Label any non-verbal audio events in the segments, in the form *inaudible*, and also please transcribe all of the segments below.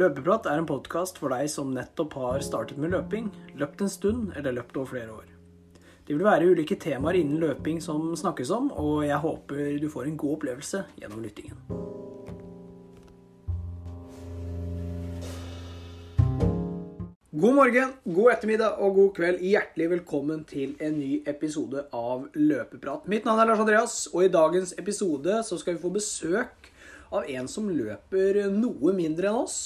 Løpeprat er en podkast for deg som nettopp har startet med løping, løpt en stund eller løpt over flere år. Det vil være ulike temaer innen løping som snakkes om, og jeg håper du får en god opplevelse gjennom lyttingen. God morgen, god ettermiddag og god kveld. Hjertelig velkommen til en ny episode av Løpeprat. Mitt navn er Lars Andreas, og i dagens episode så skal vi få besøk av en som løper noe mindre enn oss.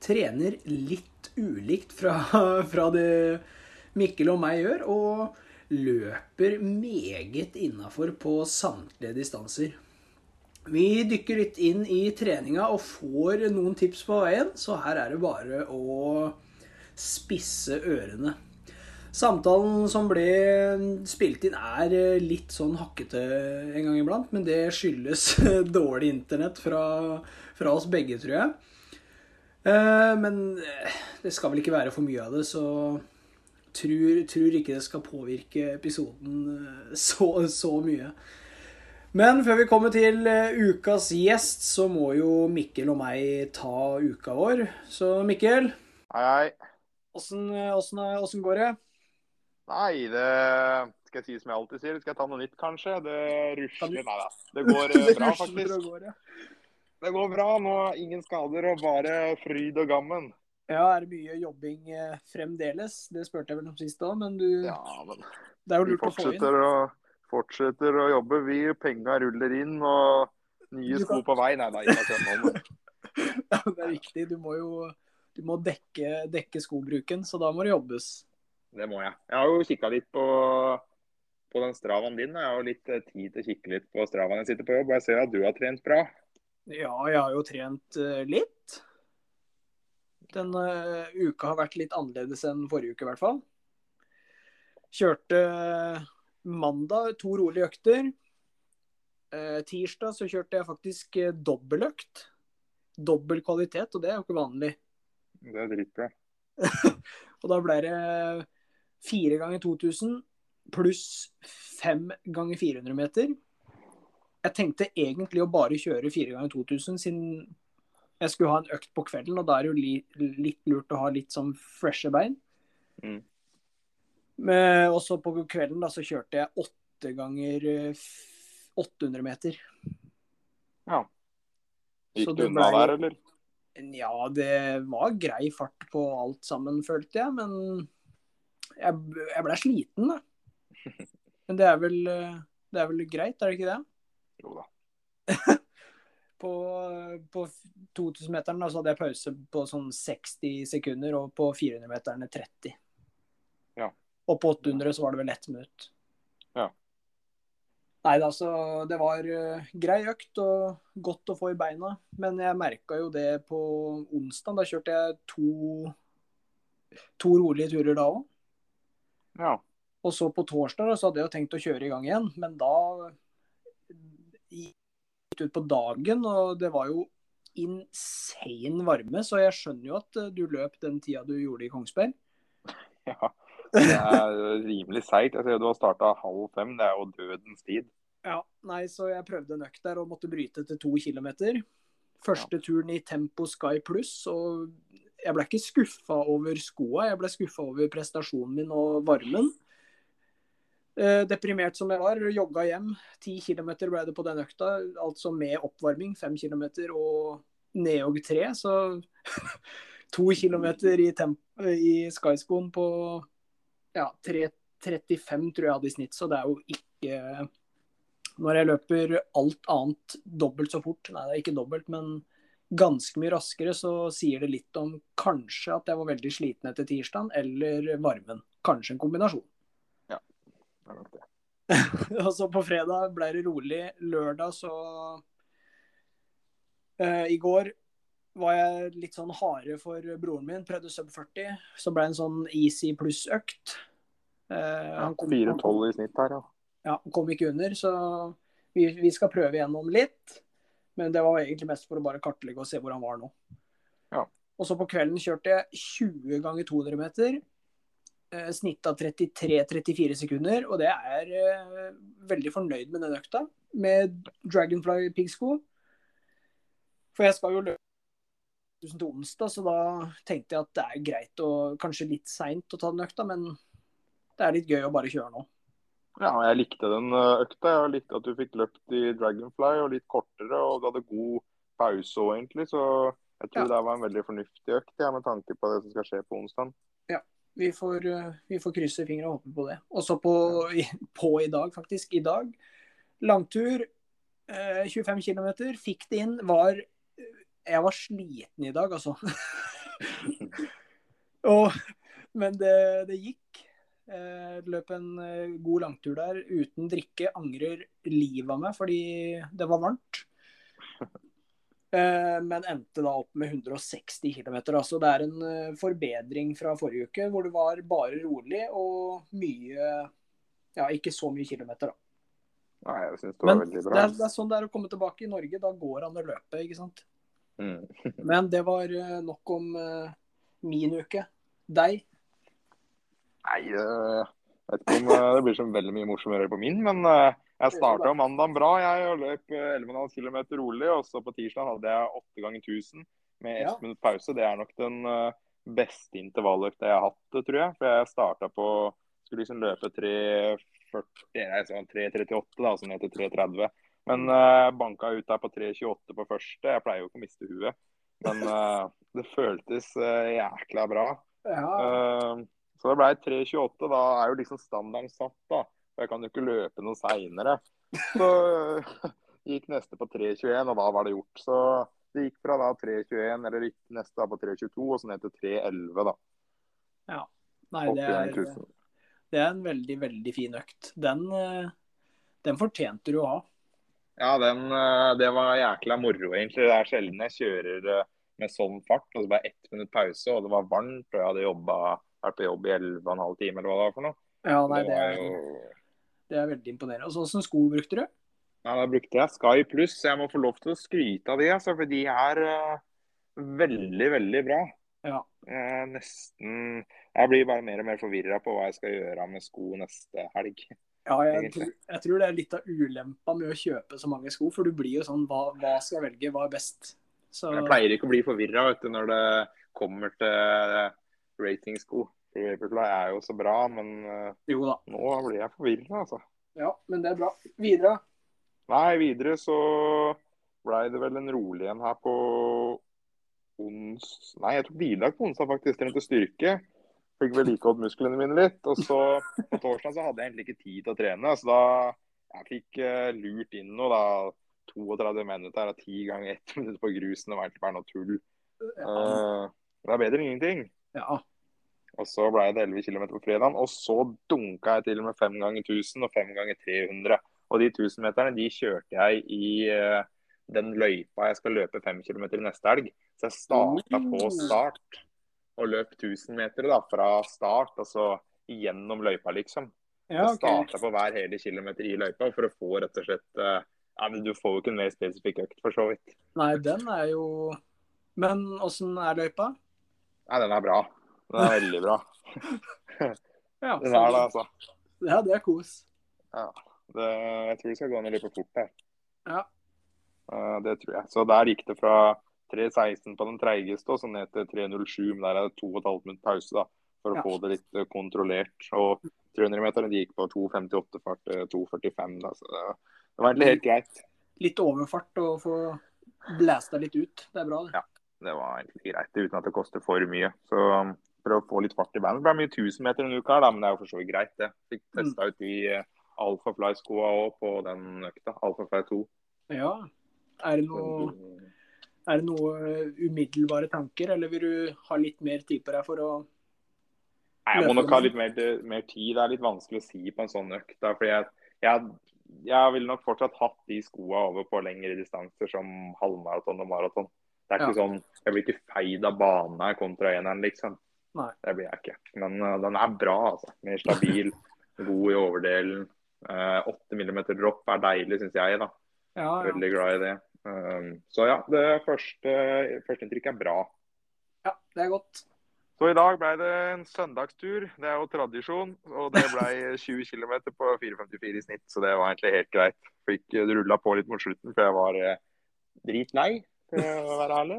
Trener litt ulikt fra, fra det Mikkel og meg gjør, og løper meget innafor på samtlige distanser. Vi dykker litt inn i treninga og får noen tips på veien, så her er det bare å spisse ørene. Samtalen som ble spilt inn, er litt sånn hakkete en gang iblant, men det skyldes *laughs* dårlig internett fra, fra oss begge, tror jeg. Eh, men det skal vel ikke være for mye av det, så tror, tror ikke det skal påvirke episoden eh, *laughs* så, så mye. Men før vi kommer til eh, ukas gjest, så må jo Mikkel og meg ta uka vår. Så Mikkel, Hei, hei. åssen, åssen, åssen går det? Nei, det skal jeg si som jeg alltid sier. Skal jeg ta noe nytt, kanskje? Det rusler. Nei da. Det *laughs* går eh, Det bra, faktisk. Det går bra. Nå ingen skader og bare fryd og gammen. Ja, er det mye jobbing eh, fremdeles? Det spurte jeg vel om sist òg, men du, Ja, men det er jo vi lurt å få inn. å, fortsetter å jobbe. Vi penga ruller inn og nye sko på vei. Nei da, ikke nå, *laughs* Ja, det er viktig. Du må jo du må dekke, dekke skobruken, så da må det jobbes. det må jeg. Jeg har jo kikka litt på, på den stravaen din. Jeg har jo litt eh, tid til å kikke litt på stravaen jeg sitter på jobb. og Jeg ser at du har trent bra. Ja, jeg har jo trent eh, litt. Denne uka har vært litt annerledes enn forrige uke, i hvert fall. Kjørte mandag to rolige økter. Eh, tirsdag så kjørte jeg faktisk eh, dobbeltøkt. Dobbel kvalitet, og det er jo ikke vanlig. Det er dritbra. *laughs* Og da ble det fire ganger 2000 pluss fem ganger 400 meter. Jeg tenkte egentlig å bare kjøre fire ganger 2000, siden jeg skulle ha en økt på kvelden, og da er det jo li, litt lurt å ha litt sånn freshe bein. Mm. Men også på kvelden da så kjørte jeg åtte ganger eh, f- 800 meter. Ja. Så Gikk du unna der, eller? Ja, det var grei fart på alt sammen, følte jeg. Men jeg, jeg ble sliten, da. *laughs* Men det er vel, eh, det er vel greit, er det ikke det? Jo da. *laughs* På, på 2000-meteren så hadde jeg pause på sånn 60 sekunder, og på 400-meterne 30. Ja. Og på 800 så var det vel ett minutt. Ja. Nei da, så det var eh, grei økt og godt å få i beina. Men jeg merka jo det på onsdag. Da kjørte jeg to, to rolige turer da òg. Ja. Og så på torsdag da, så hadde jeg jo tenkt å kjøre i gang igjen, men da det ut på dagen, og det var jo insane varme, så jeg skjønner jo at eh, du løp den tida du gjorde i Kongsberg. *laughs* Ja, det er rimelig seigt. Jo du har starta halv fem. Det er jo dødens tid. Ja, nei, så jeg prøvde en økt der og måtte bryte til to kilometer. Første turen i Tempo Sky Pluss, og jeg ble ikke skuffa over skoa, jeg ble skuffa over prestasjonen min og varmen. Eh, deprimert som jeg var, jogga hjem. Ti kilometer ble det på den økta, altså med oppvarming. Fem kilometer og nedjogg tre, så *laughs* to kilometer i, i Skyskoen på ja, 3.35 tror jeg hadde i snitt, så det er jo ikke når jeg løper alt annet dobbelt så fort, nei det er ikke dobbelt, men ganske mye raskere, så sier det litt om kanskje at jeg var veldig sliten etter tirsdagen, eller varmen. Kanskje en kombinasjon. Det er nok det. *laughs* Og så på fredag ble det rolig. Lørdag så uh, I går var jeg litt sånn harde for broren min. Prøvde sub 40. Så ble det en sånn easy pluss-økt. Uh, Ja, han kom- 4-12 i snitt her, ja. ja, han kom ikke under, så vi, vi skal prøve igjennom litt. Men det var egentlig mest for å bare kartlegge og se hvor han var nå. Ja. Og så på kvelden kjørte jeg 20 ganger 200 meter. Eh, snitt av 33-34 sekunder, og det er eh, veldig fornøyd med den økta. Med Dragonfly piggsko. For jeg skal jo løpe 3000 til onsdag, så da tenkte jeg at det er greit og kanskje litt seint å ta den økta, men det er litt gøy å bare kjøre nå. Ja, jeg likte den eh, økta. Jeg likte at du fikk løpt i Dragonfly og litt kortere, og du hadde god pause òg, egentlig. Så jeg tror Ja. det var en veldig fornuftig økt, ja, med tanke på det som skal skje på onsdag. Vi får, eh, vi får krysse fingre og håpe på det. Og så på, på i dag, faktisk. I dag. Langtur. Eh, 25 km. Fikk det inn. Var Jeg var sliten i dag, altså. *laughs* og, men det, det gikk. Eh, løp en eh, god langtur der uten drikke. Angrer livet av meg fordi det var varmt. Eh, men endte da opp med 160 km. Altså det er en eh, forbedring fra forrige uke, hvor det var bare rolig og mye Ja, ikke så mye kilometer, da. Nei, jeg synes det var Men veldig det bra. er, det er sånn det er å komme tilbake i Norge. Da går han og løper, ikke sant. Mm. *laughs* Men det var eh, nok om min uke. Deg? Nei, jeg vet ikke om det blir så veldig mye morsommere på min, men jeg starta mandagen bra. Jeg løp eh, 11,5 km rolig. Og så på tirsdag hadde jeg 8 ganger 1000 med Ja. ett minutt pause. Det er nok den eh, beste intervalløkta jeg har hatt, tror jeg. For jeg starta på Skulle liksom løpe 3,40, sånn 3,38, da, som heter 3,30. Men uh, banka ut der på 3,28 på første. Jeg pleier jo ikke å miste huet. Men uh, *laughs* det føltes uh, jækla bra. Ja. Uh, så det ble 3.28. Da er jo liksom standarden satt, da. For jeg kan jo ikke løpe noe seinere. Så *laughs* gikk neste på 3.21, og da var det gjort. Så det gikk fra da 3.21, eller gikk neste da på 3.22, og så ned til 3.11, da. Ja. Nei, det er, det er en veldig, veldig fin økt. Den, eh, den fortjente du å ha. Ja, den, eh, det var jækla moro, egentlig. Det er sjelden jeg kjører eh, med sånn fart. Og så bare ett minutt pause, og det var varmt, og jeg hadde jobbet, vært på jobb i 11,5 timer, eller hva det var for noe. Ja, nei, det det er, jo det er veldig imponerende. Og så Hvilke sko brukte du? Ja, Da brukte jeg Sky Pluss. Jeg må få lov til å skryte av de, altså, for de er uh, veldig, veldig bra. Ja. Jeg nesten Jeg blir bare mer og mer forvirra på hva jeg skal gjøre med sko neste helg. Ja, jeg, tror, jeg tror det er litt av ulempa med å kjøpe så mange sko, for du blir jo sånn hva, hva skal jeg velge, hva er best? Så Jeg pleier ikke å bli forvirra når det kommer til ratingsko. Vaporfly er jo så bra, men eh, jo da. nå blir jeg forvirra, altså. Ja, men det er bra. Videre. Nei, videre så blei det vel en rolig en her på ons... Nei, jeg tok hviledag på onsdag, faktisk. Trente styrke. Fikk vedlikeholdt musklene mine litt. Og så på torsdag så hadde jeg egentlig ikke tid til å trene. Så da jeg fikk uh, lurt inn noe, da. 32 minutter og 10 ganger ett minutt på grusen. og egentlig bare noe tull. Ja. Uh, det er bedre enn ingenting. ja. Og så ble det 11 km på fredagen. Og så dunka jeg til med 5 ganger 1000 og 5 ganger 300. Og de 1000-meterne de kjørte jeg i uh, den løypa jeg skal løpe 5 km neste helg. Så jeg starta på start og løp 1000 meter da, fra start og så gjennom løypa, liksom. ja, Jeg starta på hver hele kilometer i løypa for å få rett og slett uh, ja, men Du får jo ikke en mer spesifikk økt, for så vidt. Nei, den er jo Men åssen er løypa? Nei, den er bra. Den er veldig bra. *laughs* Ja, det er det, altså. ja, det er kos. Det, jeg tror det skal gå ned litt for fort her. Ja. Eh, det tror jeg. Så der gikk det fra 3.16 på den treigeste og så ned til 3.07. Men der er det 2,5 minutter pause da, for å Ja. få det litt eh, kontrollert. Og 300-meterne gikk på 2.58 fart til 2.45. Da, så det, det var egentlig helt greit. Litt overfart og få blæsta litt ut. Det er bra, det. Ja. Det var egentlig greit, uten at det koster for mye. Så for å få litt fart i bandet. Det ble mye 1000 meter denne uka, her, da, men det er jo for så vidt greit. det. Fikk Mm. testa ut de Alfa Alphafly-skoa òg på den økta. Alphafly 2. Ja. Er det noe, er det noe uh, umiddelbare tanker, eller vil du ha litt mer tid på deg for å Nei, Jeg må nok ha litt mer, mer tid. Det er litt vanskelig å si på en sånn økt. Da, fordi jeg, jeg, jeg ville nok fortsatt hatt de skoa over på lengre distanser som halvmaraton og maraton. Det er ikke sånn, Jeg blir ikke feid av her kontra eneren, liksom. Nei. Det blir jeg ikke. Men uh, den er bra, altså. Mer stabil, *laughs* god i overdelen. Uh, 8 mm dropp er deilig, syns jeg. da. Ja, ja. Veldig glad i det. Um, så ja, det første førsteinntrykket er bra. ja det er godt. Så i dag ble det en søndagstur. Det er jo tradisjon. Og det ble *laughs* 20 km på 4,54 i snitt, så det var egentlig helt greit. Fikk rulla på litt mot slutten, for jeg var eh, dritlei, for å være ærlig.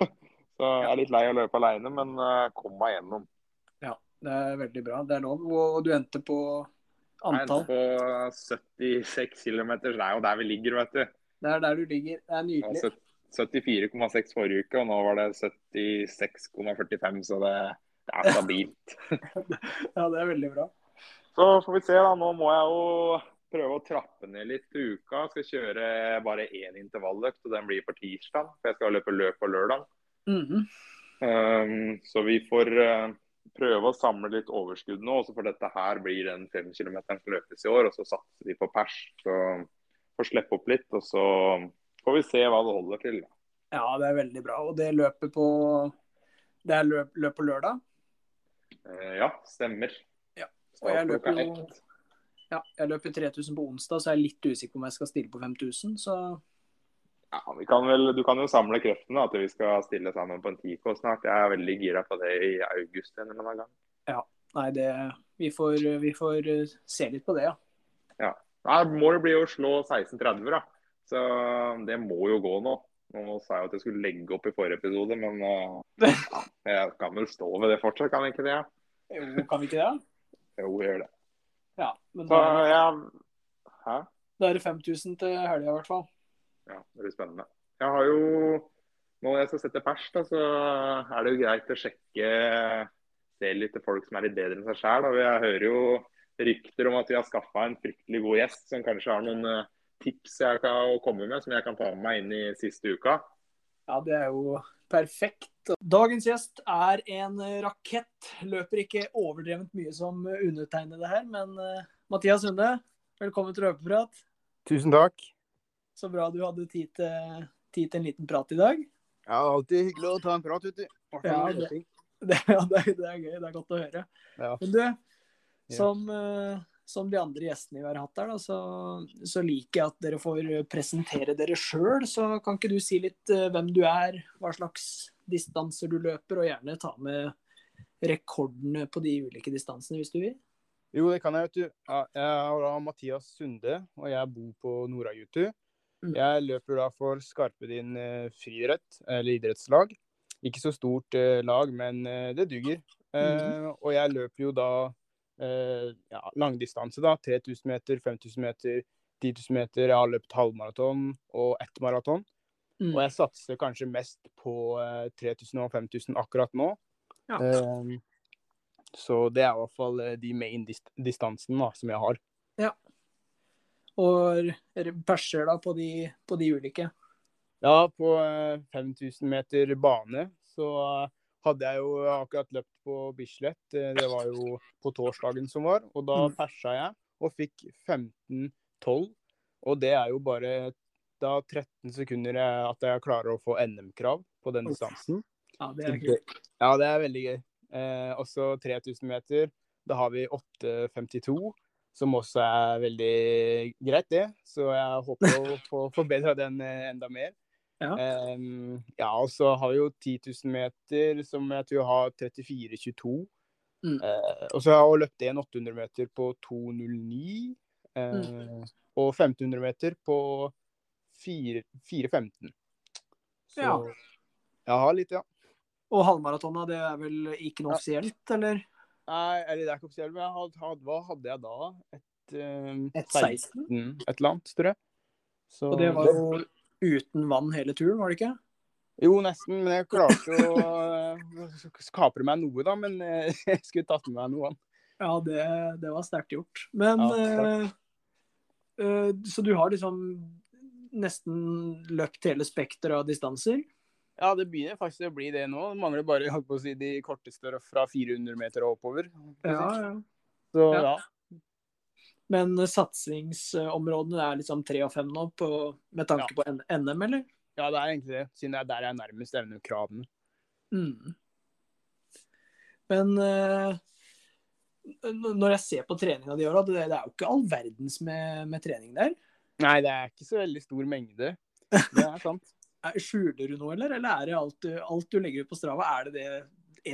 *laughs* Så jeg er litt lei av å løpe alene, men uh, kom meg gjennom. Ja, det er veldig bra. Det er lov. Og du endte på antall? Jeg endte på 76 km. Det er jo der vi ligger, vet du. Det er der du ligger. Det er nydelig. 74,6 forrige uke, og nå var det 76,45, så det, det er stabilt. *laughs* ja, det er veldig bra. Så får vi se, da. Nå må jeg jo prøve å trappe ned litt til uka. Skal kjøre bare én intervalløkt, og den blir på tirsdag. For jeg skal løpe løp på lørdag. Mm um, så vi får uh, prøve å samle litt overskudd nå. Også for dette her blir den fem km som løpes i år. Og så satser vi på pers. Så får slippe opp litt. Og så får vi se hva det holder til. Ja, det er veldig bra. Og det løpet på Det er løp, løp på lørdag? Uh, ja, stemmer. Ja. Og jeg løper jo ja, jeg løper 3000 på onsdag, så jeg er litt usikker på om jeg skal stille på 5000. Så ja, kan vel, Du kan jo samle kreftene at vi skal stille sammen på en 10K snart. Jeg er veldig gira på det i august en eller annen gang. Ja, nei, det, vi, får, vi får eh, se litt på det, ja. ja. Nei, Målet blir å slå 16.30, da. Så det må jo gå nå. Nå sa jeg at jeg skulle legge opp i forrige episode, men uh, *laughs* ja, jeg kan vel stå ved det fortsatt, kan vi ikke det? Jo, kan vi ikke det? Jo, vi gjør det. Ja, men da, så, ja. Hæ? da er det 5000 til helga i hvert fall. Ja, det blir spennende. Jeg har jo Når jeg skal sette pers, da, så er det jo greit å sjekke Se litt til folk som er litt bedre enn seg sjæl. Jeg hører jo rykter om at vi har skaffa en fryktelig god gjest som kanskje har noen eh, tips jeg kan komme med, som jeg kan ta med meg inn i siste uka. Ja, det er jo perfekt. Dagens gjest er en rakett. Løper ikke overdrevent mye som undertegnede her, men uh, Mathias Sunde, velkommen til Løpeprat. Tusen takk. Så bra du hadde tid til, tid til en liten prat i dag. Ja, alltid hyggelig å ta en prat, vet du. Ja, det, *laughs* det, ja det, det, er gøy. Det er godt å høre. Ja. Men du, som, uh, som, de andre gjestene vi har hatt her, da, så, så, liker jeg at dere får presentere dere sjøl. Så kan ikke du si litt uh, hvem du er, hva slags distanser du løper, og gjerne ta med rekordene på de ulike distansene hvis du vil? Jo, det kan jeg, vet du. Jeg er Mathias Sunde, og jeg bor på Nora-Jutu. Mm. Jeg løper da for Skarpedin eh, friidrett, eller idrettslag. Ikke så stort eh, lag, men eh, det duger. Mm. og jeg løper jo da ja, langdistanse, da. 3000 meter, 5000 meter, 10 000 meter. Jeg har løpt halvmaraton og ett maraton. Mm. Og jeg satser kanskje mest på uh, 3000 og 5000 akkurat nå. Ja. Um, så det er i hvert fall de main dist distansene som jeg har. Og perser da på de, på de, ulike? Ja, på uh, 5000 meter bane så hadde jeg jo akkurat løpt på Bislett. Det var jo på torsdagen som var. Og da mm. persa jeg og fikk 15-12. Og det er jo bare da 13 sekunder at jeg klarer å få NM-krav på den distansen. Ja, det er gøy. Ja, det er veldig gøy. Eh, også 3000 meter. Da har vi 8,52, som også er veldig greit, det. Så jeg håper å *laughs* få forbedra den eh, enda mer. Ja. Um, ja, og så har vi jo 10 000 meter, som jeg tror har 34,22. Mm. Uh, og så har jeg løpt en 800 meter på 2,09. Uh, mm. Og 1500 meter på 4.15. Så ja. jeg har litt, ja. Og halvmaratona, det er vel ikke noe offisielt, eller? Nei, eller det er ikke offisielt, men hadde, hadde, hva hadde jeg da? Et, um, Et 16? Et eller annet, tror jeg. Så, og det var jo uten vann hele turen, var det ikke? Jo, nesten. Men jeg klarte å uh, kapre meg noe, da. Men uh, *laughs* jeg skulle tatt med meg noe. Ja, det, det var sterkt gjort. Men ja, uh, Så du har liksom nesten løpt hele spekteret av distanser? Ja, det begynner faktisk å bli det nå. Det mangler bare holdt på å si, de korteste fra 400 meter og oppover. Ja, ja. Så, ja. ja. Men satsingsområdene er liksom tre og fem nå, på, med tanke på NM, eller? Ja, det er egentlig det. Siden det er der jeg er nærmest evner kravene. Mm. Men uh, når jeg ser på treninga år, det, det er jo ikke all verdens med, med trening der? Nei, det er ikke så veldig stor mengde. Det er sant. Skjuler du noe, eller? Eller er det alt du, alt du legger ut på Strava, er det det,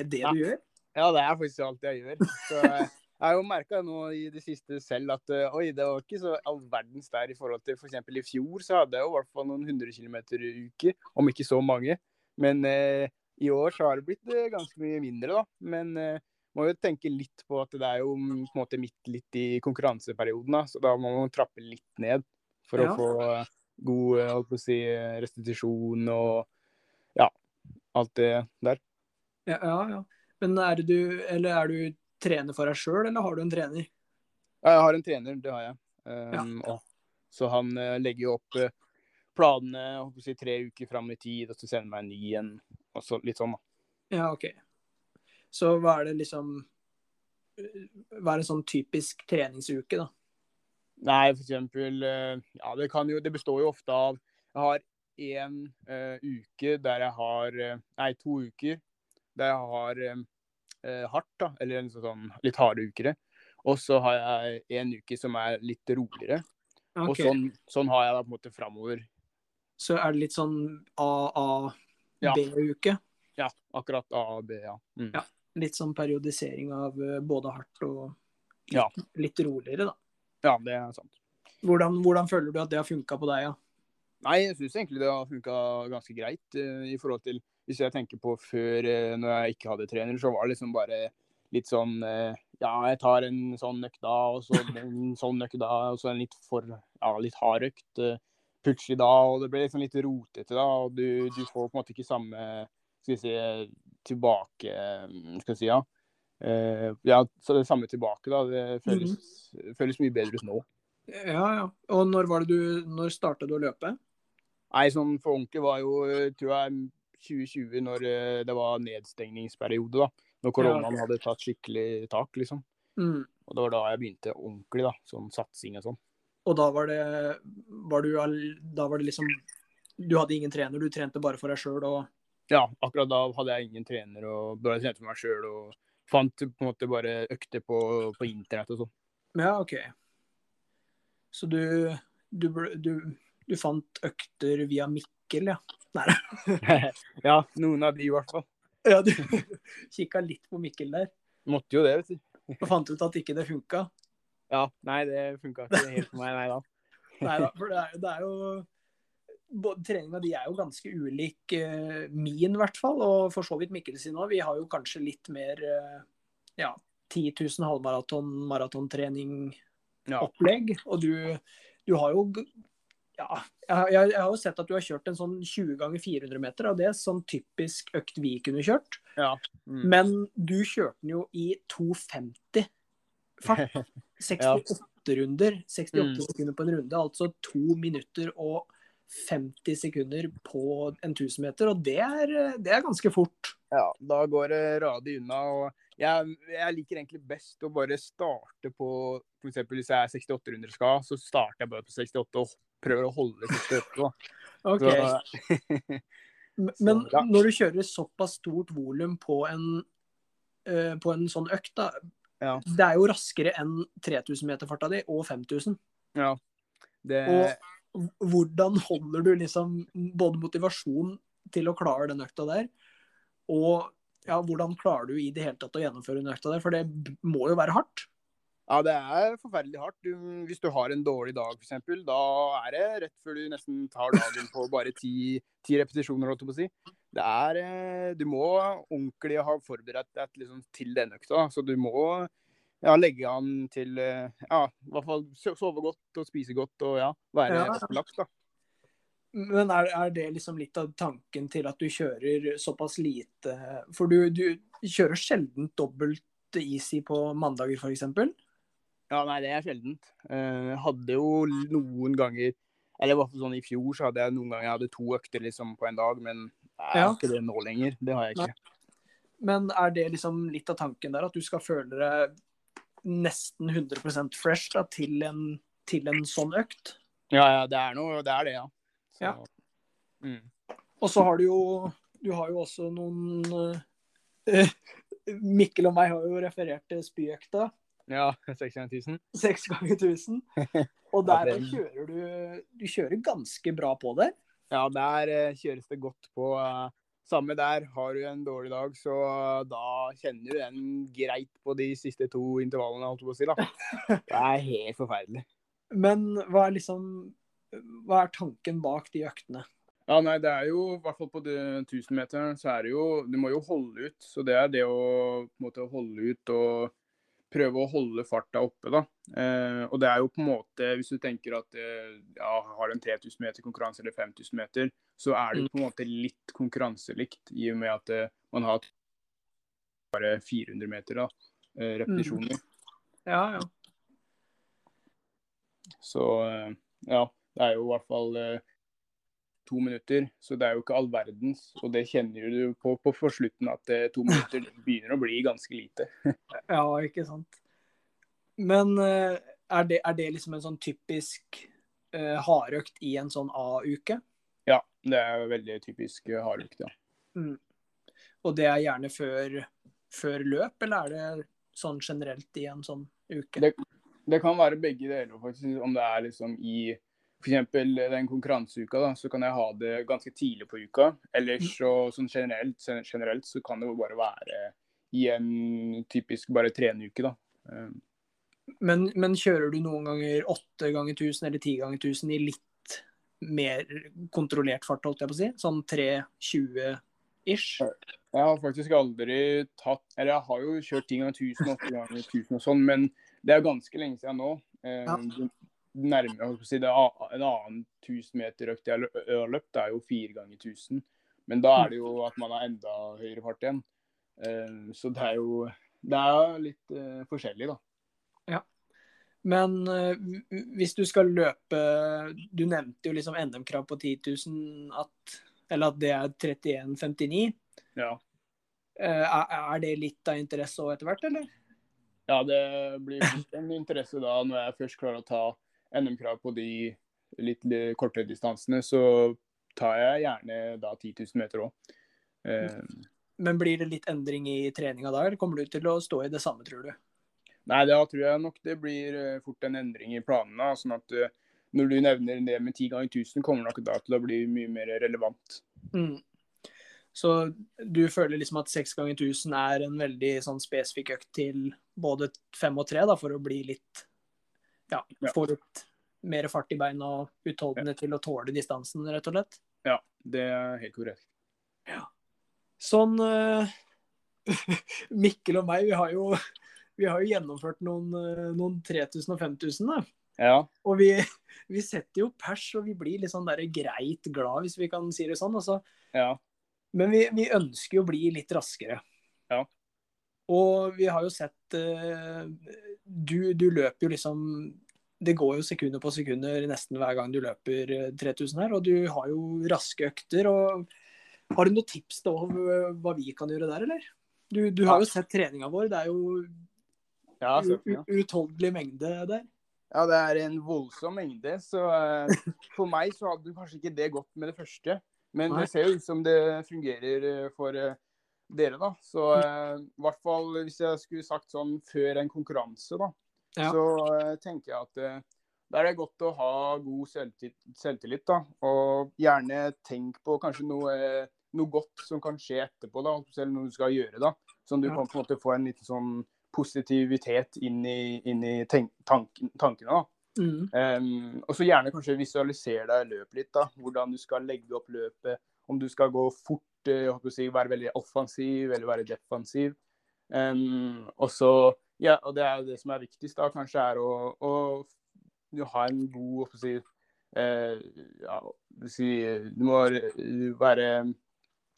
er det ja. du gjør? Ja, det er faktisk alt jeg gjør. Så jeg har jo merka nå i det siste selv at eh, oi, det var ikke så all verdens der i forhold til f.eks. For i fjor, så hadde jeg jo i hvert fall noen hundre kilometer i uke, om ikke så mange. Men eh, I år så har det blitt eh, ganske mye mindre, da. Men eh, må jo tenke litt på at det er jo mm, på en måte midt litt i konkurranseperioden, da. Så da må man trappe litt ned for Ja. å få eh, god eh, holdt på å si, eh, restitusjon og ja, alt det der. Ja, ja, ja. Men er du, eller er du trener for deg sjøl, eller har du en trener? Ja, jeg har en trener, det har jeg. Um, ja. så han eh, legger jo opp planene holdt på å si, tre uker fram i tid, og så sender meg en ny en. Og så, litt sånn, da. Ja, OK. Så hva er det liksom Hva er en sånn typisk treningsuke, da? Nei, for eksempel eh, Ja, det kan jo Det består jo ofte av Jeg har én uh, uke der jeg har eh, Nei, to uker der jeg har eh, eh, hardt, da. Eller en sånn litt harde uker. Og så har jeg en uke som er litt roligere. Og sånn, sånn har jeg da på en måte framover. Så er det litt sånn Ja. A-A-B-uke? Ja, akkurat A, B, ja. Mm. Ja. Litt sånn periodisering av eh, både hardt og litt, Ja. litt roligere, da. Ja, det er sant. Hvordan, hvordan føler du at det har funka på deg, ja? Nei, jeg syns egentlig det har funka ganske greit. Uh, i forhold til Hvis jeg tenker på før, uh, når jeg ikke hadde trener, så var det liksom bare litt sånn uh, Ja, jeg tar en sånn økt da, og så en *laughs* sånn økt da, og så en litt for Ja, litt hard økt. Plutselig da, og det ble liksom litt rotete da, og du, du får på en måte ikke samme Skal vi si tilbake Skal vi si, ja. Eh, ja, så det samme tilbake, da. Det føles, føles mye bedre ut nå. Ja, ja. Og når var det du Når starta du å løpe? Nei, sånn for ordentlig var jo, eh, tror jeg, 2020 når eh, det var nedstengningsperiode, da. Når koronaen hadde tatt skikkelig tak, liksom. Mm. Og det var da jeg begynte ordentlig, da. Sånn satsing og sånn. Og da var det var du, Da var det liksom Du hadde ingen trener, du trente bare for deg sjøl og Ja, akkurat da hadde jeg ingen trener og bare trente for meg sjøl og fant på en måte bare økter på, på internett og sånn. Ja, OK. Så du du, du du fant økter via Mikkel, ja? *laughs* ja, noen av de i hvert fall. Ja, du *laughs* kikka litt på Mikkel der Måtte jo det, vet du. og fant ut at ikke det funka. Ja, nei, det funka ikke helt for meg, nei da. Nei da, for det er, det er jo Treninga di er jo ganske ulik uh, min, i hvert fall, og for så vidt Mikkel sin òg. Vi har jo kanskje litt mer uh, ja, 10 000 halvmaraton, maratontrening-opplegg. Ja. Og du, du har jo Ja, jeg, jeg, har jo sett at du har kjørt en sånn 20 ganger 400 meter, og det er sånn typisk økt vi kunne kjørt. Mm. Men du kjørte den jo i 2,50 fart. *laughs* 68 runder. 68 Mm. sekunder på en runde. Altså to minutter og 50 sekunder på en 1000 meter. Og det er, det er ganske fort. Ja, da går det radig unna. og jeg, jeg liker egentlig best å bare starte på f.eks. hvis jeg er 68 runder skal, så starter jeg bare på 68 og prøver å holde 68. Da. *laughs* Ok. *laughs* Så, Men ja. når du kjører såpass stort volum på en eh, på en sånn økt, da, Ja. det er jo raskere enn 3000 meter farta di og 5000. ja, det, Og hvordan holder du liksom både motivasjon til å klare den økta der, og ja, hvordan klarer du i det hele tatt å gjennomføre den økta der? For det må jo være hardt. ja, det er forferdelig hardt. Du, hvis du har en dårlig dag, f.eks., da er det rett før du nesten tar dagen på bare ti, ti repetisjoner. holdt jeg på å si. Det er, eh, du må ordentlig ha forberedt deg liksom, til den økta. Så du må ja, legge an til eh, ja, i hvert fall sove godt og spise godt og ja, være Ja. opplagt. da. Men er, er det liksom litt av tanken til at du kjører såpass lite For du, du kjører sjelden dobbelt easy på mandager, f.eks. Ja, nei, det er sjeldent. Eh, Jeg hadde jo noen ganger Eller i hvert fall sånn i fjor så hadde jeg noen ganger jeg hadde to økter liksom på en dag, men jeg Ja. har ikke det nå lenger. Det har jeg ikke. Men er det liksom litt av tanken der, at du skal føle deg nesten 100 fresh da, til, en, til en sånn økt? Ja, ja, det er noe, det er det, ja. Så, Ja. Mm. Og så har du jo Du har jo også noen uh, *laughs* Mikkel og meg har jo referert til spyøkta. Ja, *laughs* 600 000. Seks ganger 1000. *laughs* Og der kjører du Du kjører ganske bra på der. Ja, der eh, kjøres det godt på. eh, Samme der. Har du en dårlig dag, så eh, da kjenner du den greit på de siste to intervallene, holdt jeg på å si. da. *laughs* Det er helt forferdelig. Men hva er liksom Hva er tanken bak de øktene? Ja, nei, det er jo i hvert fall på 1000-meteren så er det jo Du må jo holde ut. Så det er det å måte holde ut og prøve å holde farta oppe, da. Eh, og det er jo på en måte Hvis du tenker at eh, ja, har en 3000 meter konkurranse eller 5000 meter, så er det jo på en måte litt konkurranselikt i og med at eh, man har bare 400 meter da, eh, repetisjoner. Ja, ja. Så ja, det er jo i hvert fall to minutter. Så det er jo ikke all verdens. Og det kjenner du på, på forslutten at to minutter *laughs* begynner å bli ganske lite. Ja, ikke sant. Men eh, er det, er det liksom en sånn typisk uh, hardøkt i en sånn A-uke? Ja, det er veldig typisk uh, hardøkt, ja. Mm. Og det er gjerne før, før løp, eller er det sånn generelt i en sånn uke? Det, det kan være begge deler, faktisk. Om det er liksom i f.eks. den konkurranseuka, da, så kan jeg ha det ganske tidlig på uka. Ellers så sånn generelt, generelt så kan det jo bare være i en typisk bare trenuke, da. Men, men kjører du noen ganger åtte ganger 1000 eller ti ganger 1000 i litt mer kontrollert fart, holdt jeg på å si? Sånn 3.20-ish? Jeg har faktisk aldri tatt Eller jeg har jo kjørt 10 ganger 1000, 8 ganger 1000 og sånn, men det er ganske lenge siden nå. Ja. Um, nærmere, si, det, er en annen 1000 meter økt jeg har løpt, det er jo fire ganger 1000. Men da er det jo at man har enda høyere fart igjen. Eh, så det er jo det er litt eh, forskjellig, da. Men eh, hvis du skal løpe Du nevnte jo liksom NM-krav på 10 000, at, eller at det er 31,59. Ja. Eh, Er er det litt av interesse òg etter hvert, eller? ja, det blir en interesse da når jeg først klarer å ta NM-krav på de litt, litt kortere distansene, så tar jeg gjerne da 10 000 meter òg. Men blir det litt endring i treninga da, eller kommer du til å stå i det samme, tror du? Nei, da tror jeg nok det blir eh, fort en endring i planene. sånn at eh, når du nevner det med 10 ganger 1000, kommer nok da til å bli mye mer relevant. Mm. Så du føler liksom at 6 ganger 1000 er en veldig sånn spesifikk økt til både 5 og 3, da, for å bli litt Ja, Ja. få litt mer fart i beina og utholdenhet til å tåle distansen, rett og slett? Ja, det er helt korrekt. Ja. Sånn uh, *laughs* Mikkel og meg, vi har jo, vi har jo gjennomført noen, eh, noen 3000 og 5000, da. Ja, Og vi, *laughs* vi setter jo pers, og vi blir litt sånn der greit glad, hvis vi kan si det sånn. Altså. ja, Men vi, vi ønsker jo å bli litt raskere. Ja. Og vi har jo sett eh, du, du løper jo liksom Det går jo sekunder på sekunder nesten hver gang du løper eh, 3000 her, og du har jo raske økter. og Har du noen tips til om hva vi kan gjøre der, eller? Du, du har jo sett treninga vår. Det er jo ja, u- ja. utholdelig mengde der. ja, det er en voldsom mengde. Så eh, for meg så hadde kanskje ikke det gått med det første. Men Nei. det ser jo ut som det fungerer eh, for eh, dere, da. Så eh, i hvert fall hvis jeg skulle sagt sånn før en konkurranse, da, Ja. så tenker jeg at da er det godt å ha god selvtillit, selvtillit da. Og gjerne tenk på kanskje noe, noe godt som kan skje etterpå, da. Selv noe du skal gjøre, da. Sånn du kan på en måte få en liten sånn positivitet inn i, inn i tenk, tanken, tankene. Mm. Um, og så gjerne kanskje visualisere deg løpet litt. da, Hvordan du skal legge opp løpet. Om du skal gå fort, eh, å si, være veldig offensiv eller være defensiv. Um, og så, ja, og det er jo det som er viktigst, da, kanskje, er å, å du ha en god å si, uh, ja, du, si, du må være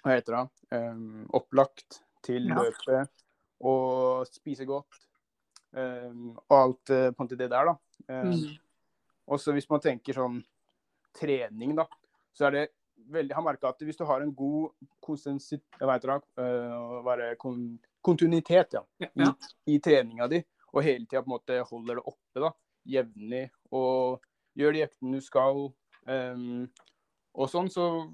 Hva heter det? Um, opplagt til løpet og spise godt. Um, og alt uh, på en måte det der, da. Um, Mm. og så hvis man tenker sånn trening, da, så er det veldig har merka at hvis du har en god konsensit... jeg vet det, uh, være kon, kontinuitet ja, Ja. i, i treninga di, og hele tida på en måte holder det oppe da, jevnlig, og gjør de øktene du skal, um, og sånn, så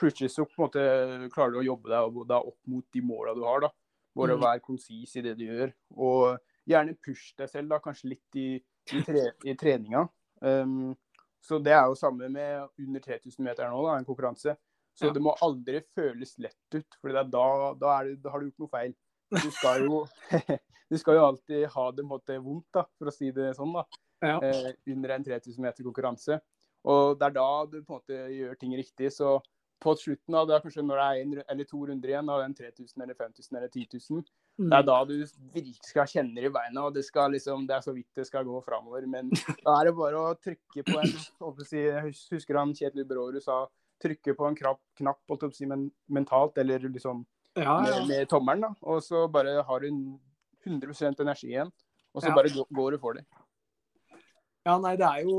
plutselig så på en måte klarer du å jobbe deg opp mot de måla du har. da. Bare Mm. være konsis i det du gjør. Og gjerne push deg selv, da, kanskje litt i, i, tre, i treninga. Um, så det er jo samme med under 3000 meter nå, da, en konkurranse. Så Ja. det må aldri føles lett ut, for da, da, det, da har du gjort noe feil. Du skal jo, *laughs* du skal jo alltid ha det på måte vondt, da, for å si det sånn, da, Ja. eh, under en 3000 meter konkurranse. Og det er da du på en måte gjør ting riktig. Så på slutten av det, kanskje når det er en eller to runder igjen av den 3000 eller 5000 eller 10 000, det er da du virkelig skal kjenne i beina, og det, liksom, det er så vidt det skal gå framover. Men *laughs* da er det bare å trykke på en Jeg husker han Kjetil Brårud sa trykke på en knapp, knapp si, men, mentalt, eller liksom ja, ja. med, med tommelen, da. Og så bare har du 100% energi igjen, og så Ja. bare går du for det. Ja, nei, det er jo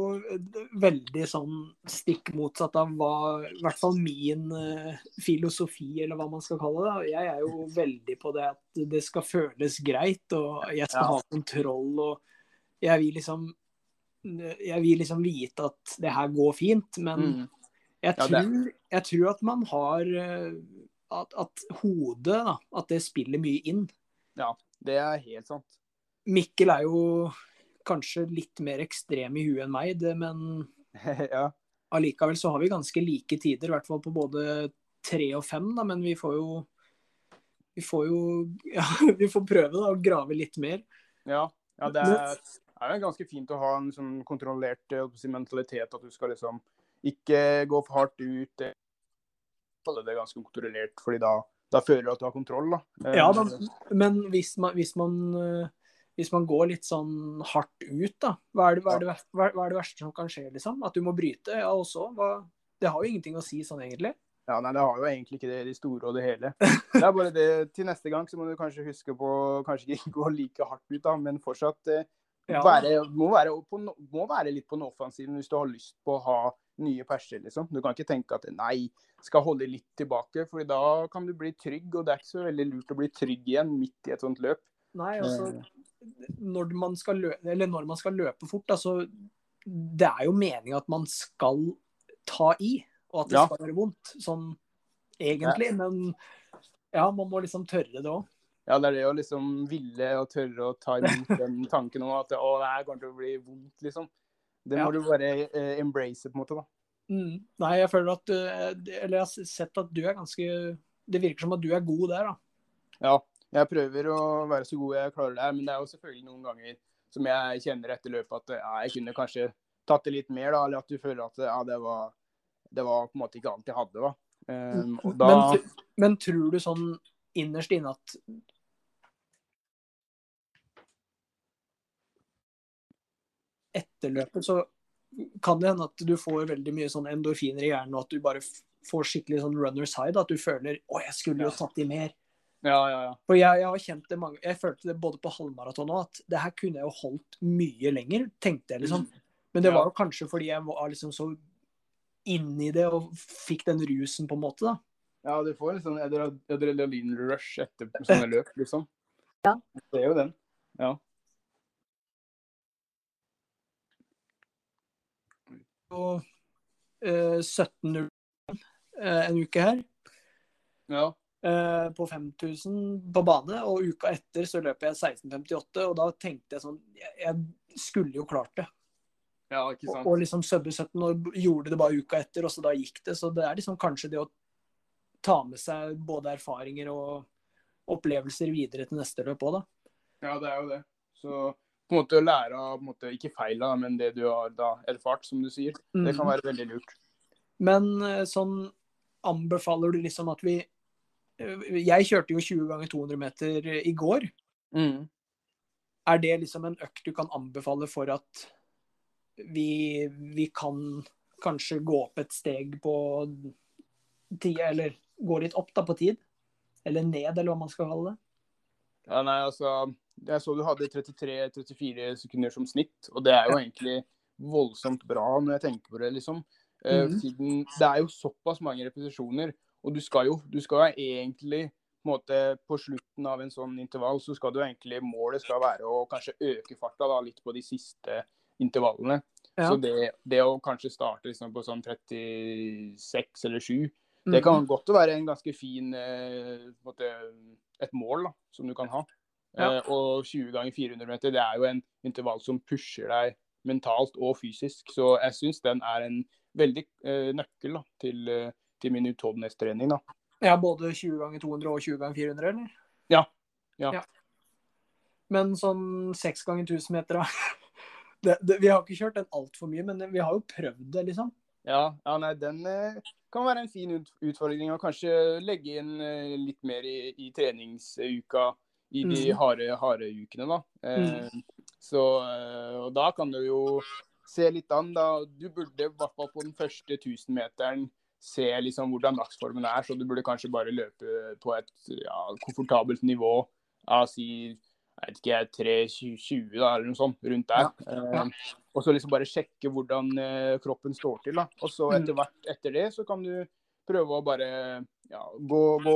veldig sånn stikk motsatt av hva i hvert fall min uh, filosofi, eller hva man skal kalle det. Jeg er jo veldig på det at det skal føles greit, og jeg skal Ja. ha kontroll. Og jeg vil liksom Jeg vil liksom vite at det her går fint, men Mm. jeg, Ja, tror, jeg tror at man har eh, at, at hodet, da, at det spiller mye inn. Ja, Det er helt sant. Mikkel er jo kanskje litt mer ekstrem i huet enn meg, det, men *laughs* ja. allikevel så har vi ganske like tider, i hvert fall på både tre og fem, da, men vi får jo vi får jo *laughs* ja, vi får prøve da, å grave litt mer. Ja, ja det er, er jo ganske fint å ha en sånn kontrollert mentalitet. At du skal liksom ikke gå for hardt ut. Det er det ganske kontrollert, fordi da, da føler du at du har kontroll. da. Eh, Ja, da, men hvis man, hvis man eh, hvis man går litt sånn hardt ut, da, hva er det, hva er det, hva er- det verste som kan skje? liksom? At du må bryte? Ja, også. Hva, det har jo ingenting å si sånn, egentlig. Ja, nei, Det har jo egentlig ikke det i det store og det hele. Det er bare det, Til neste gang så må du kanskje huske på kanskje ikke gå like hardt ut, da, men fortsatt eh, Ja. være, må, være på, må være litt på den offensiven hvis du har lyst på å ha nye perser. liksom. Du kan ikke tenke at nei, skal holde litt tilbake, for da kan du bli trygg. Og det er ikke så veldig lurt å bli trygg igjen midt i et sånt løp. Nei, altså når man skal løpe, eller når man skal løpe fort, da, så Det er jo meninga at man skal ta i, og at det Ja. skal være vondt. Sånn egentlig. Men ja, man må liksom tørre det òg. Ja, det er det å liksom ville og tørre å ta imot den tanken om at å, det her kommer til å bli vondt, liksom. Det må Ja. du bare eh, embrace, på en måte. da. Mm. Nei, jeg føler at du Eller jeg har sett at du er ganske Det virker som at du er god der, da. Ja, jeg prøver å være så god jeg klarer det, men det er jo selvfølgelig noen ganger som jeg kjenner etter løpet at ja, jeg kunne kanskje tatt det litt mer, da, eller at du føler at ja, det var, det var på en måte ikke alt jeg hadde. da. Um, da Men, men tror du sånn innerst inne at Etter løpet så kan det hende at du får veldig mye sånn endorfiner i hjernen, og at du bare får skikkelig sånn runner's high. da, At du føler 'Å, jeg skulle jo tatt i mer'. Ja, ja, ja. For jeg, jeg har kjent det mange Jeg følte det både på halvmaraton og at det her kunne jeg jo holdt mye lenger, tenkte jeg liksom. Men det Mm. Ja. var jo kanskje fordi jeg var liksom så inni det og fikk den rusen, på en måte, da. Ja, du får en sånn adre- adrenalinrush etter sånne løp, liksom. *laughs* Ja. Det er jo den. Ja. Og eh, 17.01 eh, en uke her. ja. Eh, på 5000 på bane, og uka etter så løper jeg 16,58, og da tenkte jeg sånn Jeg, skulle jo klart det. Ja, ikke sant. og liksom subbe 17 og gjorde det bare uka etter, og så da gikk det. Så det er liksom kanskje det å ta med seg både erfaringer og opplevelser videre til neste løp òg, da. Ja, det er jo det. Så på en måte å lære av måte, ikke feila, men det du har da erfart, som du sier. Det kan Mhm. være veldig lurt. Men eh, sånn anbefaler du liksom at vi Jeg kjørte jo 20 ganger 200 meter i går. Er det liksom en økt du kan anbefale for at vi, vi kan kanskje gå opp et steg på tid, eller gå litt opp da på tid? Eller ned, eller hva man skal kalle det? Ja, nei, altså Jeg så du hadde 33-34 sekunder som snitt, og det er jo egentlig voldsomt bra når jeg tenker på det, liksom. Eh, Mhm. Siden det er jo såpass mange repetisjoner, og du skal jo du skal jo egentlig på, måte, på slutten av en sånn intervall, så skal du egentlig Målet skal være å kanskje øke farta da, litt på de siste intervallene. Ja. Så det, det å kanskje starte liksom, på sånn 36 eller 7 Mhm. det kan godt være en ganske fin eh, på måte, et mål da, som du kan ha. Ja. Eh, og 20 ganger 400 meter det er jo en intervall som pusher deg mentalt og fysisk. Så jeg syns den er en veldig eh, nøkkel da, til, eh, til min utholdenhetstrening. da. Ja, både 20 ganger 200 og 20 ganger 400, eller? Ja. Ja. Men sånn 6 ganger 1000 meter, da? *laughs* det, det, vi har ikke kjørt den altfor mye, men vi har jo prøvd det, liksom. Ja, ja nei, den eh, kan være en fin utfordring. Og kanskje legge inn eh, litt mer i, i treningsuka i de mm. harde, harde ukene, da. Eh, Så Og da kan du jo se litt an, da. Du burde i hvert fall på den første 1000-meteren se liksom hvordan dagsformen er, så du burde kanskje bare løpe på et ja, komfortabelt nivå av si jeg vet ikke, 3.20 da, eller noe sånt, rundt der. Ja. Eh, og så liksom bare sjekke hvordan eh, kroppen står til. da. Og så Mm. etter hvert etter det så kan du prøve å bare ja, gå, gå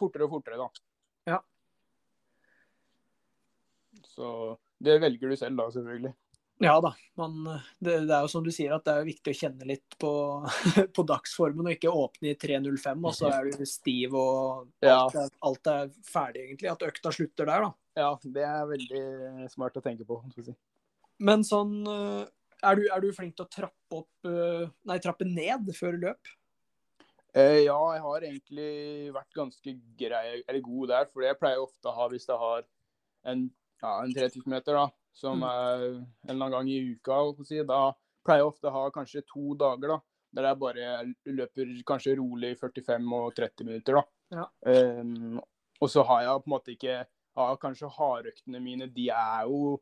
fortere og fortere, da. Ja. Så det velger du selv, da, selvfølgelig. Ja da. Man, det, det er jo som du sier, at det er viktig å kjenne litt på, *laughs* på dagsformen, og ikke åpne i 3.05, og så er du stiv og Ja. alt, er, alt er ferdig, egentlig. At økta slutter der, da. Ja, det er veldig smart å tenke på. si. Men sånn eh, er du, er du flink til å trappe opp eh, Nei, trappe ned før løp? Eh, ja, jeg har egentlig vært ganske grei, eller god der. For jeg pleier ofte å ha, hvis jeg har en, ja, en 3000 meter, da, som Mm. er en eller annen gang i uka, si, da pleier jeg ofte å ha kanskje to dager da, der jeg bare løper kanskje rolig 45 og 30 minutter. da. Ja. Um, og så har jeg på en måte ikke har Kanskje hardøktene mine de er jo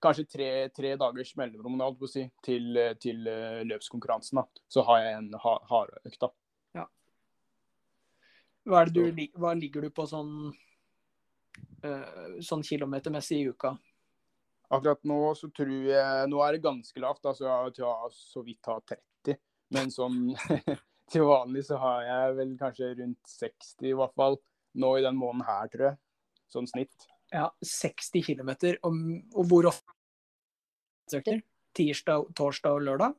kanskje tre, tre dagers mellomrom si, til, til eh, løpskonkurransen. da. Så har jeg en ha, hardøkt. da. Hva, er det du, hva ligger du på sånn uh, sånn kilometermessig i uka? Akkurat nå så tror jeg Nå er det ganske lavt, altså så jeg tror så vidt har 30. Men sånn *laughs* til vanlig så har jeg vel kanskje rundt 60 i hvert fall. Nå i den måneden her, tror jeg. Sånn snitt. Ja, 60 km. Og, og hvor ofte? søker? Tirsdag, torsdag og lørdag?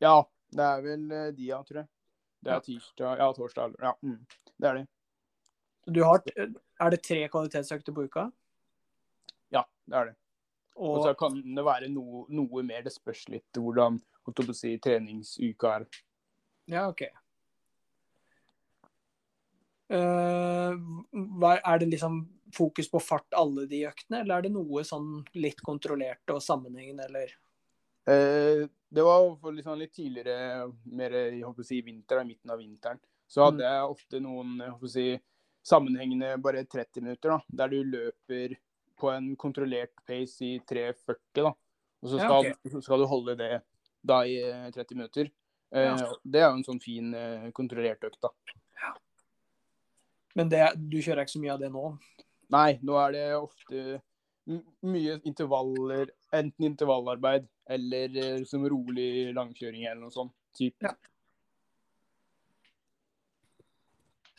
Ja, det er vel eh, de, ja, tror jeg. Det er tirsdag, ja, torsdag. Ja, mm, det er det. Du har, er det tre kvalitetsøkter på uka? Ja, det er det. Og Og, så kan det være noe, noe mer. Det spørs litt hvordan si, treningsuka er. ja, OK. Uh, er det liksom fokus på fart alle de øktene, eller er det noe sånn litt kontrollert og sammenhengende, eller? Uh, det var for litt, tidligere, mer i si, vinter, i midten av vinteren, så hadde jeg ofte noen jeg håper å si, sammenhengende bare 30 minutter, da, der du løper på en kontrollert pace i 3,40. da, Og så Ja, skal, ok. så skal du holde det da i eh, 30 minutter. Eh, Ja. Det er jo en sånn fin eh, kontrollert økt. da. Men det, du kjører ikke så mye av det nå? Nei, nå er det ofte mye intervaller, enten intervallarbeid eller eh, som rolig langkjøring eller noe sånt. Typ. Ja.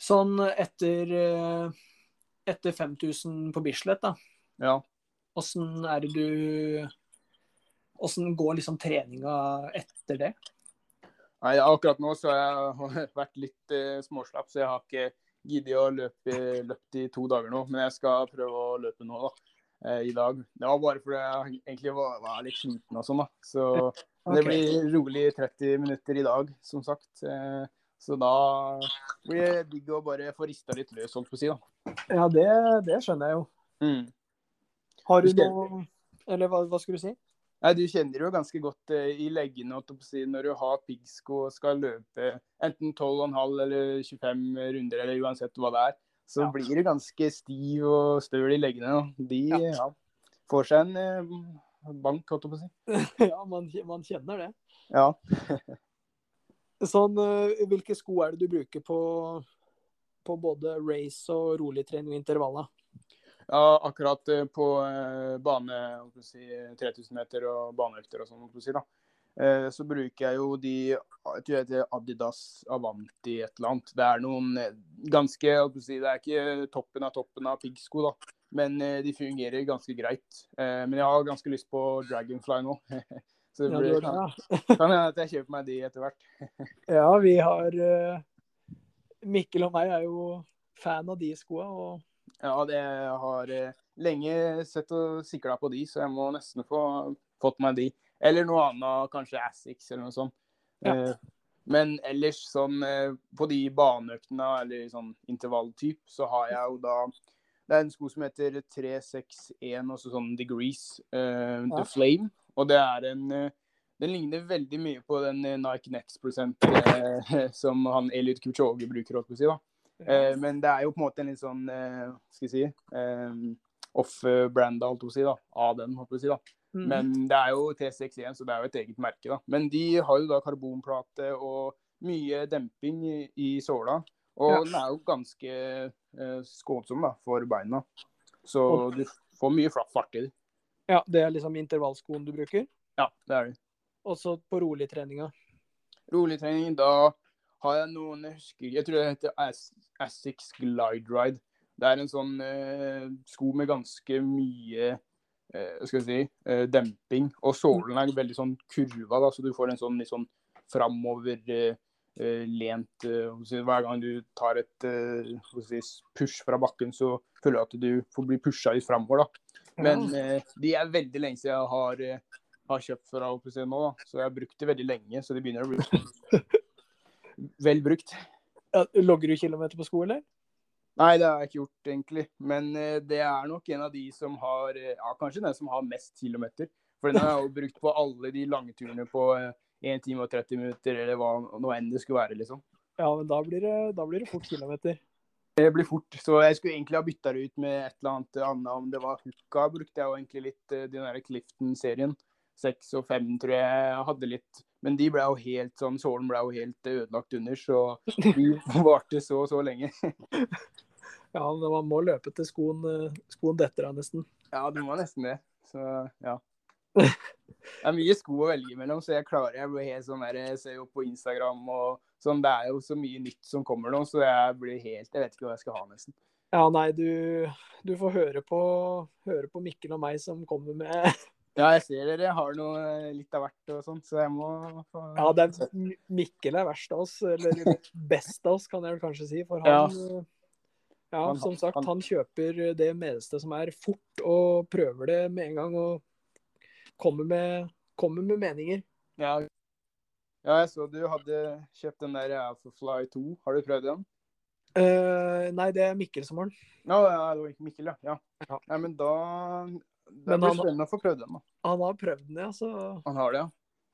Sånn etter, eh, etter 5000 på Bislett, da. Ja. Åssen er det du Åssen går liksom treninga etter det? Nei, akkurat nå så har jeg *laughs* vært litt eh, småslapp, så jeg har ikke giddet å løpe løpt i to dager nå. Men jeg skal prøve å løpe nå, da. eh, I dag. Det var bare fordi jeg egentlig var, var litt sliten og sånn, da. Så *laughs* det blir rolig 30 minutter i dag, som sagt. Eh, så da blir det digg å bare få rista litt løs, holdt på å si. da. Ja, det, det skjønner jeg jo. Mm. Har du Du noe Eller hva, hva skulle du si? Nei, Du kjenner jo ganske godt eh, i leggene når du har piggsko og skal løpe enten 12,5 eller 25 runder, eller uansett hva det er. Så Ja. blir du ganske stiv og støl i leggene. Og De Ja. ja. får seg en eh, bank, holdt jeg på å si. *laughs* ja, man, man kjenner det. Ja. *laughs* Sånn, eh, hvilke sko er det du bruker på, på både race og rolig trening og intervaller? Ja, akkurat eh, på eh, bane, si, 3000 meter og baneøkter og sånn, si. Eh, Så bruker jeg jo de jeg heter Adidas Avanti et eller annet. Det er noen ganske si, Det er ikke toppen av toppen av piggsko, da. Men de fungerer ganske greit. Eh, Men jeg har ganske lyst på Dragonfly nå. *laughs* Så det blir, ja, kan, *laughs* kan hende at jeg kjøper meg de etter hvert. *laughs* ja, vi har Mikkel og meg er jo fan av de skoa. Og Ja, det har eh, lenge sett og sikla på de, så jeg må nesten få fått meg de. Eller noe annet, kanskje Assix eller noe sånt. Ja. Eh, Men ellers sånn eh, på de baneøktene eller sånn intervalltyp, så har jeg jo da Det er en sko som heter 361, også sånn Degrees, Ja. The Flame. Og det er en Den ligner veldig mye på den Nike Next-prosent uh, *laughs* som han Elliot Kipchoge bruker, holdt på å si. da. Eh, men det er jo på en måte en litt sånn eh, skal jeg si, eh, off-branda, holdt på å si, da, av den. holdt på å si da. Mm. Men det er jo T61, så det er jo et eget merke. da. Men de har jo da karbonplate og mye demping i, i såla. Og Ja. den er jo ganske eh, skånsom da, for beina. Så Og- du får mye flatt fart i det. Ja, det er liksom intervallskoen du bruker. Ja, det er det. Også på rolig Roligtrening, Rolig trening, da har jeg noen jeg husker Jeg tror det heter As Asics Glide Ride. Det er en sånn eh, sko med ganske mye eh, skal jeg si, eh, demping. Og sålen er veldig sånn kurva, da, så du får en sånn litt sånn framover eh, eh, lent eh, jeg Hver gang du tar et jeg si, push fra bakken, så føler du at du får bli pusha litt framover. da. Men de er veldig lenge siden jeg har, har kjøpt fra OPC nå, da. så jeg har brukt det veldig lenge. Så det begynner å bli *laughs* vel brukt. ja, Logger du kilometer på sko, eller? Nei, det har jeg ikke gjort, egentlig. Men eh, det er nok en av de som har eh, Ja, kanskje den som har mest kilometer. For den har jeg jo *laughs* brukt på alle de lange turene på eh, 1 time og 30 minutter, eller hva nå enn det skulle være, liksom. Ja, men da blir det, da blir det fort kilometer. Det blir fort. Så jeg skulle egentlig ha bytta det ut med et eller annet annet. Om det var hooka, brukte jeg jo egentlig litt eh, den der Clifton-serien. Seks og fem tror jeg jeg hadde litt. Men de ble jo helt sånn, sålen ble jo helt ødelagt under, så *laughs* de varte så og så lenge. Ja, man må løpe til skoen, eh, skoen detter av, nesten. Ja, du må nesten det. Så ja. *laughs* Det er mye sko å velge mellom, så jeg klarer Jeg blir helt sånn der, jeg ser jo på Instagram og sånn. Det er jo så mye nytt som kommer nå, så jeg blir helt Jeg vet ikke hva jeg skal ha, nesten. Ja, nei, du, du får høre på, høre på Mikkel og meg som kommer med Ja, jeg ser dere har noe eh, litt av hvert og sånt, så jeg må få Ja, det er Mikkel er verst av oss, eller best av oss, kan jeg vel kanskje si. For han Ja. eh, Ja, Han- som sagt, han- han kjøper det meste som er fort, og prøver det med en gang. Og kommer med, kommer med meninger. Ja. ja, jeg så du hadde kjøpt den der Alphafly 2. Har du prøvd den? Uh, nei, det er Mikkel som har den. Ja, det var ikke Mikkel, ja. ja. Ja. Nei, men da Det blir spennende å få prøvd den, da. Han har prøvd den, ja, så Han har det, ja.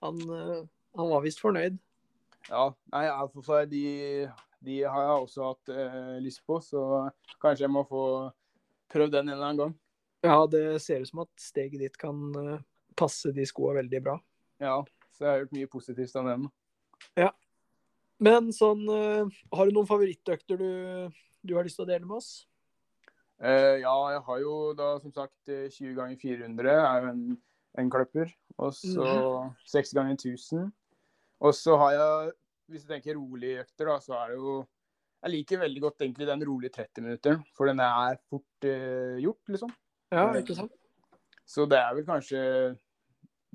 han, eh, han var visst fornøyd. Ja, nei, altså, de, de har jeg også hatt eh, lyst på, så kanskje jeg må få prøvd den en eller annen gang. Ja, det ser ut som at steget ditt kan eh, passe de skoa veldig bra. Ja, så jeg har hørt mye positivt om den. Men sånn, eh, har du noen favorittøkter du, du har lyst til å dele med oss? Eh, ja, jeg har jo da som sagt eh, 20 ganger 400 er jo en, en kløpper. Og så 6 ganger 1000. Og så har jeg, hvis du tenker rolige økter, da, så er det jo Jeg liker veldig godt egentlig den rolige 30-minutteren, for den er fort eh, gjort, liksom. Ja, ikke sant? Så det er vel kanskje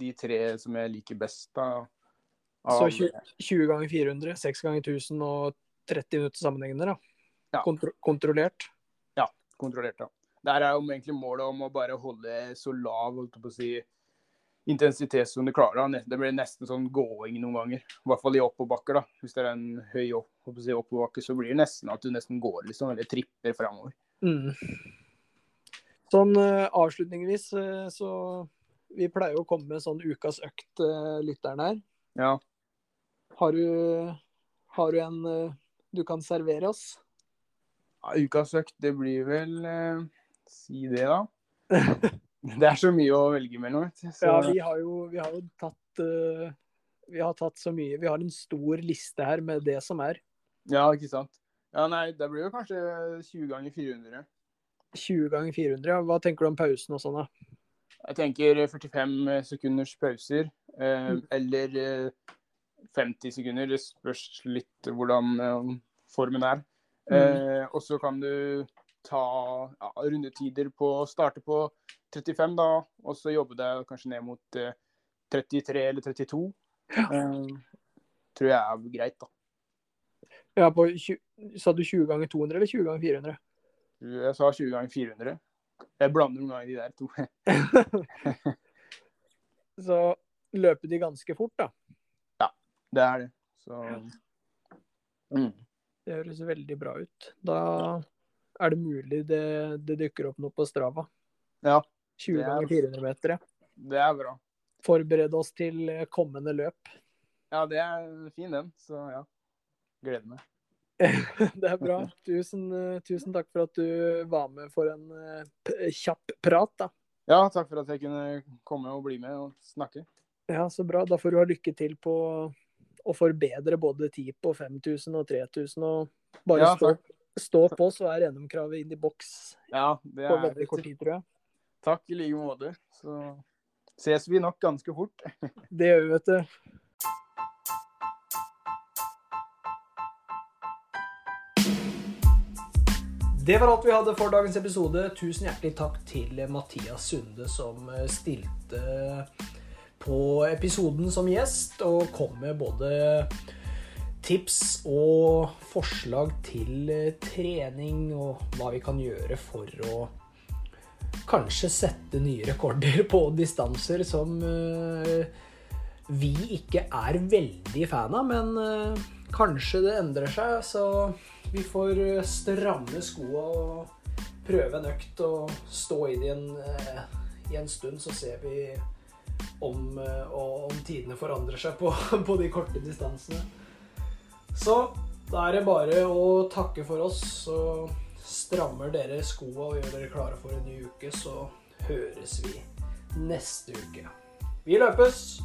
de tre som jeg liker best, da. av Så 20, 20 ganger 400, 6 ganger 1000 og 30 minutter sammenhengende, da. Ja. Kontro kontrollert. Kontrollert. da. Der er jo egentlig målet om å bare holde så lav holdt på å si, intensitet som du klarer. da. Det blir nesten sånn gåing noen ganger. I hvert fall i oppoverbakker. da. Hvis det er en høy opp, si, oppoverbakke, så blir det nesten at du nesten går liksom, eller tripper framover. Mm. Sånn eh, avslutningsvis, eh, så Vi pleier å komme med sånn ukas økt, uh, lytteren her. Ja. Har du, har du en eh, du kan servere oss? Ukas økt, det blir vel eh, Si det, da. *laughs* Det er så mye å velge mellom. Så, Ja, vi har jo, vi har jo tatt uh, Vi har tatt så mye. Vi har en stor liste her med det som er. ja, ikke sant. Ja, nei, det blir jo kanskje 20 ganger 400. 20 ganger 400. Ja. Hva tenker du om pausen og sånn, da? Jeg tenker 45 sekunders pauser, eh, Mm. eller eh, 50 sekunder. Det spørs litt hvordan eh, formen er. Mm. Eh, og så kan du ta ja, rundetider på å Starte på 35, da, og så jobbe deg kanskje ned mot eh, 33 eller 32. Eh, tror jeg er greit, da. Ja, på 20, Sa du 20 ganger 200 eller 20 ganger 400? Jeg sa 20 ganger 400. Jeg blander noen ganger de der to. *laughs* Så løper de ganske fort, da. Ja, Det er det. Så mm. Det høres veldig bra ut. Da er det mulig det, det dukker opp noe på Strava. Ja, 20 er- ganger 400 meter. det er bra. Forberede oss til eh, kommende løp. Ja, det er fin den. Så ja. Gleder meg. *laughs* Det er bra. Tusen, eh, tusen takk for at du var med for en eh, kjapp prat. da. Ja, takk for at jeg kunne komme og bli med og snakke. Ja, Så bra. Da får du ha lykke til på å forbedre både TIP og 5000 og 3000. Og bare Ja, stå, stå på, så er NM-kravet inn i boks Ja, det på er veldig kort tid, tror jeg. Takk i like måte. Så ses vi nok ganske fort. *laughs* Det gjør vi, vet du. Det var alt vi hadde for dagens episode. Tusen hjertelig takk til Mathias Sunde som eh, stilte på episoden som gjest, og kom med både tips og forslag til eh, trening og hva vi kan gjøre for å kanskje sette nye rekorder på distanser som eh, vi ikke er veldig fan av, men eh, kanskje det endrer seg, så vi får stramme skoa og prøve en økt og stå i det en, i en stund, så ser vi om, eh, om tidene forandrer seg på, *laughs* på de korte distansene. Så da er det bare å takke for oss, så strammer dere skoa og gjør dere klare for en ny uke, så høres vi neste uke. Vi løpes!